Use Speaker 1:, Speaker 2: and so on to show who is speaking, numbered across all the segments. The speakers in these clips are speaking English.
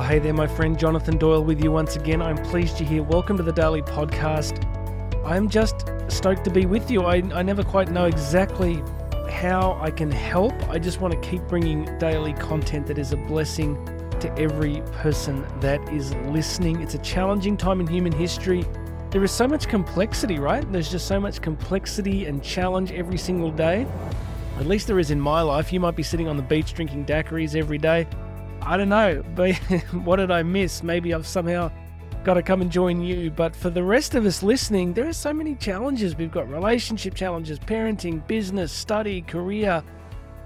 Speaker 1: Oh, hey there, my friend Jonathan Doyle with you once again. I'm pleased you're here. Welcome to the Daily Podcast. I'm just stoked to be with you. I, I never quite know exactly how I can help. I just want to keep bringing daily content that is a blessing to every person that is listening. It's a challenging time in human history. There is so much complexity, right? There's just so much complexity and challenge every single day. At least there is in my life. You might be sitting on the beach drinking daiquiris every day. I don't know, but what did I miss? Maybe I've somehow got to come and join you. But for the rest of us listening, there are so many challenges. We've got relationship challenges, parenting, business, study, career.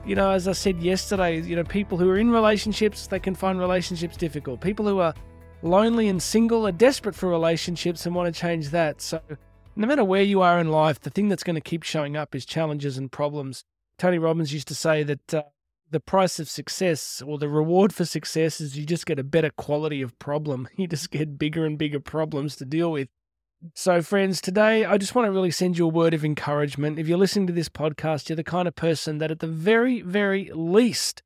Speaker 1: You know, as I said yesterday, you know, people who are in relationships, they can find relationships difficult. People who are lonely and single are desperate for relationships and want to change that. So, no matter where you are in life, the thing that's going to keep showing up is challenges and problems. Tony Robbins used to say that uh, the price of success or the reward for success is you just get a better quality of problem. You just get bigger and bigger problems to deal with. So, friends, today I just want to really send you a word of encouragement. If you're listening to this podcast, you're the kind of person that, at the very, very least,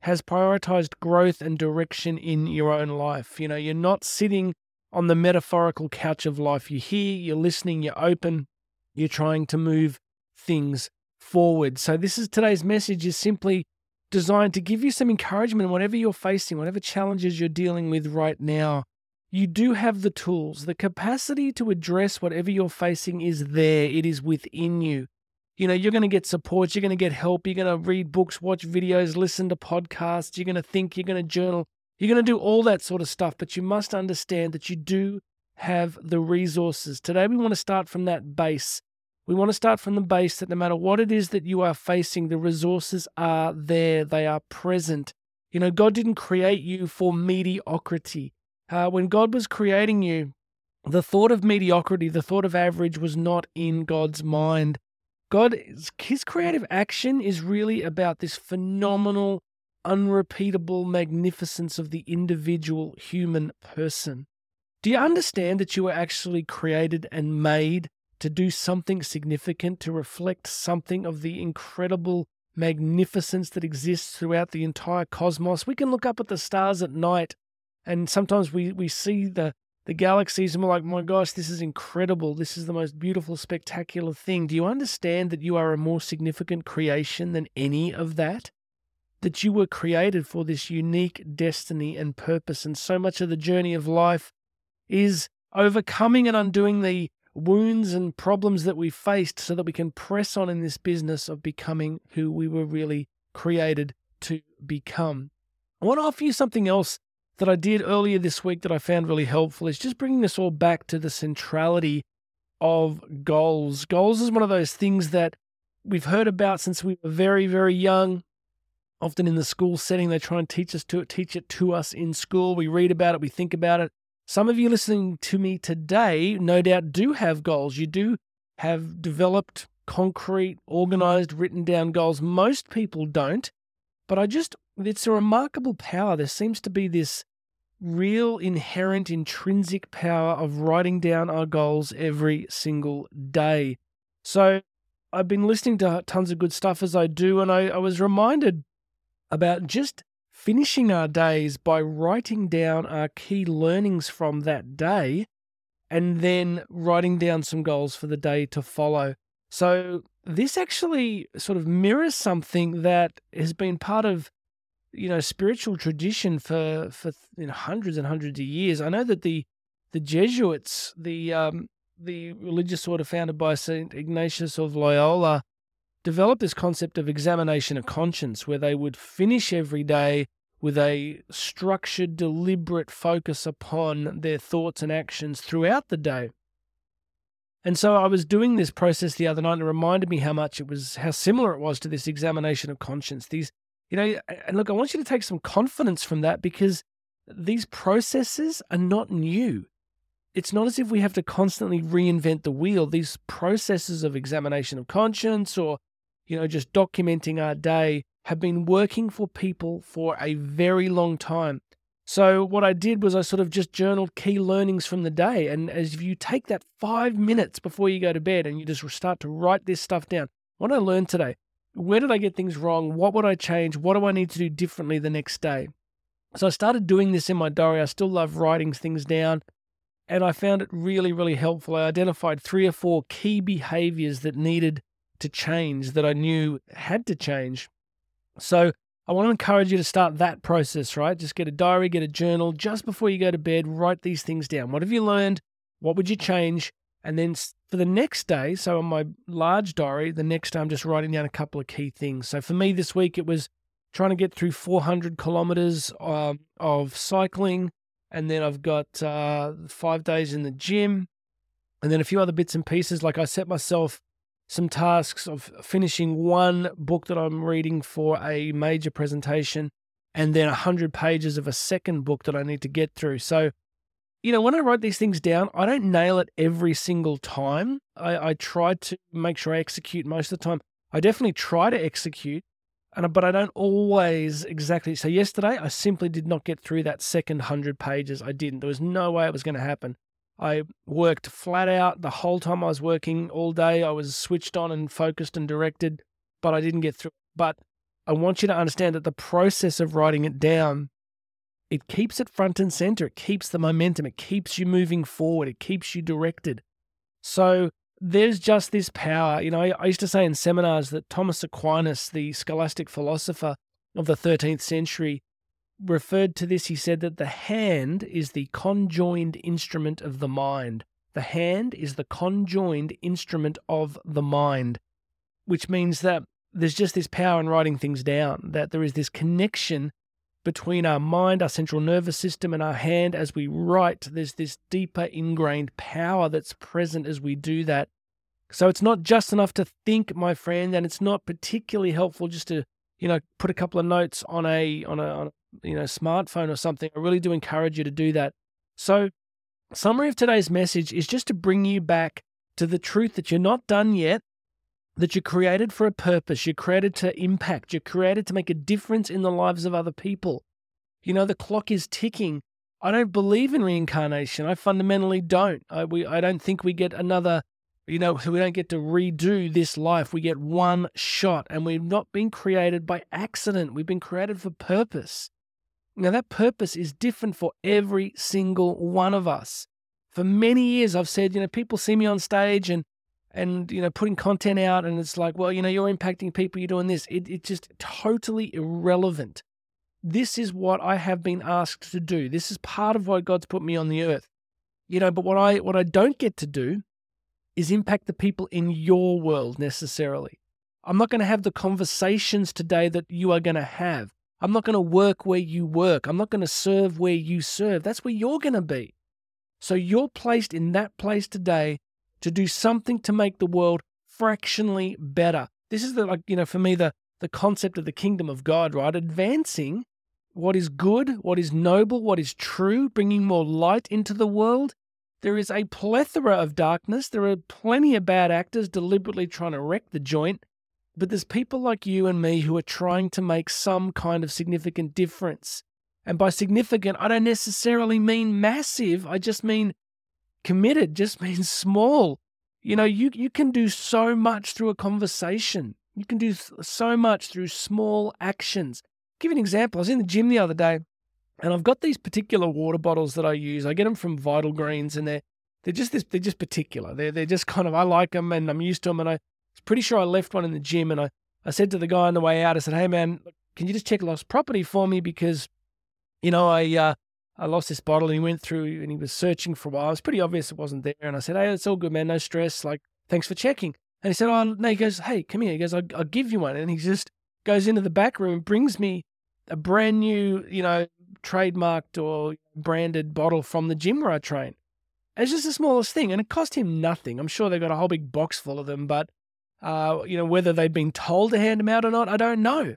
Speaker 1: has prioritized growth and direction in your own life. You know, you're not sitting on the metaphorical couch of life. You're here, you're listening, you're open, you're trying to move things forward. So, this is today's message is simply designed to give you some encouragement whatever you're facing, whatever challenges you're dealing with right now. You do have the tools. The capacity to address whatever you're facing is there, it is within you. You know, you're going to get support, you're going to get help, you're going to read books, watch videos, listen to podcasts, you're going to think, you're going to journal, you're going to do all that sort of stuff. But you must understand that you do have the resources. Today, we want to start from that base. We want to start from the base that no matter what it is that you are facing, the resources are there, they are present. You know, God didn't create you for mediocrity. Uh, when God was creating you, the thought of mediocrity, the thought of average was not in God's mind. God, his creative action is really about this phenomenal, unrepeatable magnificence of the individual human person. Do you understand that you were actually created and made to do something significant, to reflect something of the incredible magnificence that exists throughout the entire cosmos. We can look up at the stars at night and sometimes we, we see the, the galaxies and we're like, my gosh, this is incredible. This is the most beautiful, spectacular thing. Do you understand that you are a more significant creation than any of that? That you were created for this unique destiny and purpose. And so much of the journey of life is overcoming and undoing the wounds and problems that we faced so that we can press on in this business of becoming who we were really created to become. I want to offer you something else that I did earlier this week that I found really helpful is just bringing this all back to the centrality of goals. Goals is one of those things that we've heard about since we were very, very young. Often in the school setting, they try and teach us to teach it to us in school. We read about it, we think about it, some of you listening to me today, no doubt, do have goals. You do have developed, concrete, organized, written down goals. Most people don't. But I just, it's a remarkable power. There seems to be this real inherent intrinsic power of writing down our goals every single day. So I've been listening to tons of good stuff as I do, and I, I was reminded about just finishing our days by writing down our key learnings from that day and then writing down some goals for the day to follow. So, this actually sort of mirrors something that has been part of you know spiritual tradition for for you know, hundreds and hundreds of years. I know that the the Jesuits, the um, the religious order founded by Saint Ignatius of Loyola, developed this concept of examination of conscience, where they would finish every day with a structured, deliberate focus upon their thoughts and actions throughout the day. And so I was doing this process the other night and it reminded me how much it was, how similar it was to this examination of conscience. These, you know, and look, I want you to take some confidence from that because these processes are not new. It's not as if we have to constantly reinvent the wheel. These processes of examination of conscience or, you know, just documenting our day have been working for people for a very long time. So, what I did was I sort of just journaled key learnings from the day. And as if you take that five minutes before you go to bed and you just start to write this stuff down, what I learned today, where did I get things wrong? What would I change? What do I need to do differently the next day? So I started doing this in my diary. I still love writing things down. And I found it really, really helpful. I identified three or four key behaviors that needed to change that I knew had to change. So I want to encourage you to start that process, right? Just get a diary, get a journal. Just before you go to bed, write these things down. What have you learned? What would you change? And then for the next day, so on my large diary, the next day I'm just writing down a couple of key things. So for me this week, it was trying to get through 400 kilometers um, of cycling. And then I've got uh, five days in the gym. And then a few other bits and pieces. Like I set myself some tasks of finishing one book that I'm reading for a major presentation and then 100 pages of a second book that I need to get through. So, you know, when I write these things down, I don't nail it every single time. I, I try to make sure I execute most of the time. I definitely try to execute, and but I don't always exactly. So yesterday, I simply did not get through that second hundred pages. I didn't. There was no way it was going to happen. I worked flat out the whole time I was working all day. I was switched on and focused and directed, but I didn't get through. But I want you to understand that the process of writing it down, it keeps it front and center. It keeps the momentum. It keeps you moving forward. It keeps you directed. So there's just this power. You know, I used to say in seminars that Thomas Aquinas, the scholastic philosopher of the 13th century, referred to this, he said that the hand is the conjoined instrument of the mind. The hand is the conjoined instrument of the mind, which means that there's just this power in writing things down, that there is this connection between our mind, our central nervous system, and our hand as we write. There's this deeper ingrained power that's present as we do that. So it's not just enough to think, my friend, and it's not particularly helpful just to, you know, put a couple of notes on a on a, on a you know, smartphone or something, I really do encourage you to do that. So, summary of today's message is just to bring you back to the truth that you're not done yet, that you're created for a purpose, you're created to impact, you're created to make a difference in the lives of other people. You know, the clock is ticking. I don't believe in reincarnation. I fundamentally don't. I, we, I don't think we get another, you know, we don't get to redo this life. We get one shot, and we've not been created by accident. We've been created for purpose. Now, that purpose is different for every single one of us. For many years, I've said, you know, people see me on stage and, and you know, putting content out, and it's like, well, you know, you're impacting people, you're doing this. It, it's just totally irrelevant. This is what I have been asked to do. This is part of why God's put me on the earth. You know, but what I what I don't get to do is impact the people in your world necessarily. I'm not going to have the conversations today that you are going to have. I'm not going to work where you work. I'm not going to serve where you serve. That's where you're going to be. So you're placed in that place today to do something to make the world fractionally better. This is the like you know for me the the concept of the kingdom of God, right? Advancing what is good, what is noble, what is true, bringing more light into the world. There is a plethora of darkness. There are plenty of bad actors deliberately trying to wreck the joint. But there's people like you and me who are trying to make some kind of significant difference. And by significant, I don't necessarily mean massive. I just mean committed, just means small. You know, you, you can do so much through a conversation. You can do so much through small actions. I'll give you an example. I was in the gym the other day and I've got these particular water bottles that I use. I get them from Vital Greens and they're they're just this they're just particular. They're they're just kind of I like them and I'm used to them and I pretty sure I left one in the gym and I, I said to the guy on the way out, I said, hey man, can you just check lost property for me? Because, you know, I, uh, I lost this bottle and he went through and he was searching for a while. It was pretty obvious it wasn't there. And I said, hey, it's all good, man. No stress. Like, thanks for checking. And he said, oh, no, he goes, hey, come here. He goes, I'll, I'll give you one. And he just goes into the back room and brings me a brand new, you know, trademarked or branded bottle from the gym where I train. It's just the smallest thing, and it cost him nothing. I'm sure they got a whole big box full of them, but uh, you know, whether they'd been told to hand them out or not, I don't know.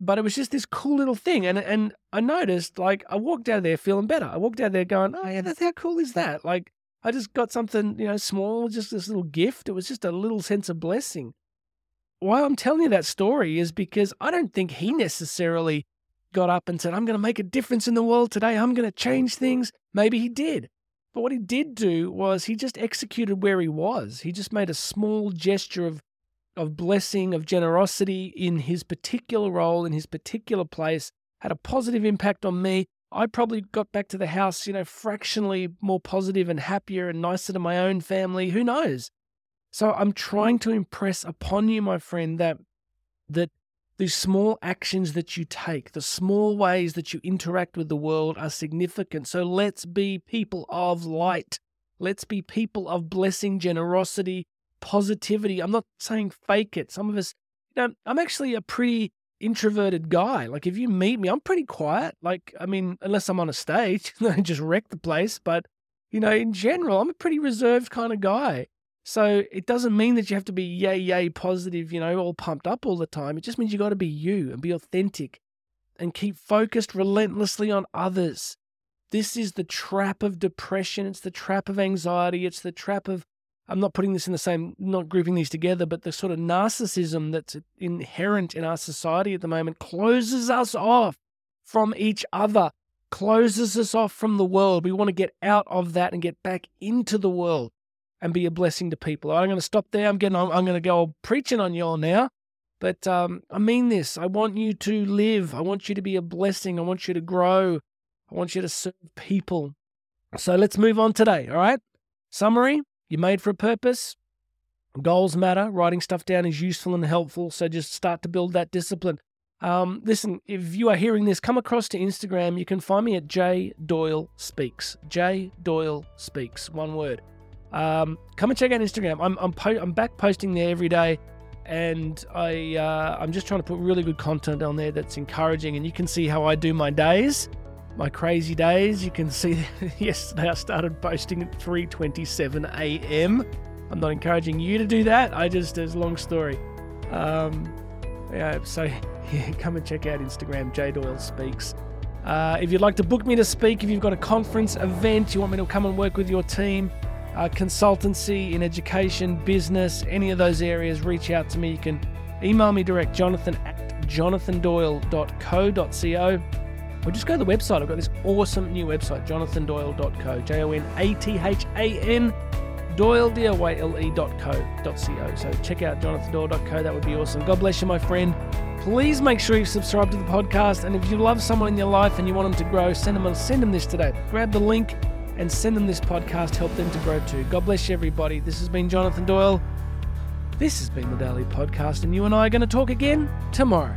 Speaker 1: But it was just this cool little thing. And and I noticed, like, I walked out of there feeling better. I walked out of there going, oh, yeah, that's, how cool is that? Like, I just got something, you know, small, just this little gift. It was just a little sense of blessing. Why I'm telling you that story is because I don't think he necessarily got up and said, I'm going to make a difference in the world today. I'm going to change things. Maybe he did. But what he did do was he just executed where he was. He just made a small gesture of of blessing, of generosity in his particular role, in his particular place, had a positive impact on me. I probably got back to the house, you know, fractionally more positive and happier and nicer to my own family. Who knows? So I'm trying to impress upon you, my friend, that that these small actions that you take, the small ways that you interact with the world are significant. So let's be people of light. Let's be people of blessing, generosity, positivity. I'm not saying fake it. Some of us, you know, I'm actually a pretty introverted guy. Like if you meet me, I'm pretty quiet. Like, I mean, unless I'm on a stage, I just wreck the place. But, you know, in general, I'm a pretty reserved kind of guy. So it doesn't mean that you have to be yay, yay positive, you know, all pumped up all the time. It just means you got to be you and be authentic and keep focused relentlessly on others. This is the trap of depression. It's the trap of anxiety. It's the trap of I'm not putting this in the same, not grouping these together, but the sort of narcissism that's inherent in our society at the moment closes us off from each other, closes us off from the world. We want to get out of that and get back into the world and be a blessing to people. I'm going to stop there. I'm getting, I'm going to go preaching on you all now. But um, I mean this. I want you to live. I want you to be a blessing. I want you to grow. I want you to serve people. So let's move on today. All right. Summary you're made for a purpose. Goals matter. Writing stuff down is useful and helpful. So just start to build that discipline. Um, listen, if you are hearing this, come across to Instagram. You can find me at J Doyle Speaks. J Doyle Speaks. One word. Um, come and check out Instagram. I'm I'm, po- I'm back posting there every day, and I uh, I'm just trying to put really good content on there that's encouraging. And you can see how I do my days my crazy days. You can see yesterday I started posting at 3:27 a.m. I'm not encouraging you to do that. I just there's a long story. Um, yeah, so yeah, come and check out Instagram. J Doyle Speaks. Uh, if you'd like to book me to speak, if you've got a conference event, you want me to come and work with your team, uh, consultancy in education, business, any of those areas, reach out to me. You can email me direct, jonathan at jonathandoyle.co.co or just go to the website. I've got this awesome new website, jonathandoyle.co, J O N A T H A N, Doyle, D O Y L E.co.co. So check out jonathandoyle.co. That would be awesome. God bless you, my friend. Please make sure you subscribe to the podcast. And if you love someone in your life and you want them to grow, send them, send them this today. Grab the link and send them this podcast. Help them to grow too. God bless you, everybody. This has been Jonathan Doyle. This has been the Daily Podcast, and you and I are going to talk again tomorrow.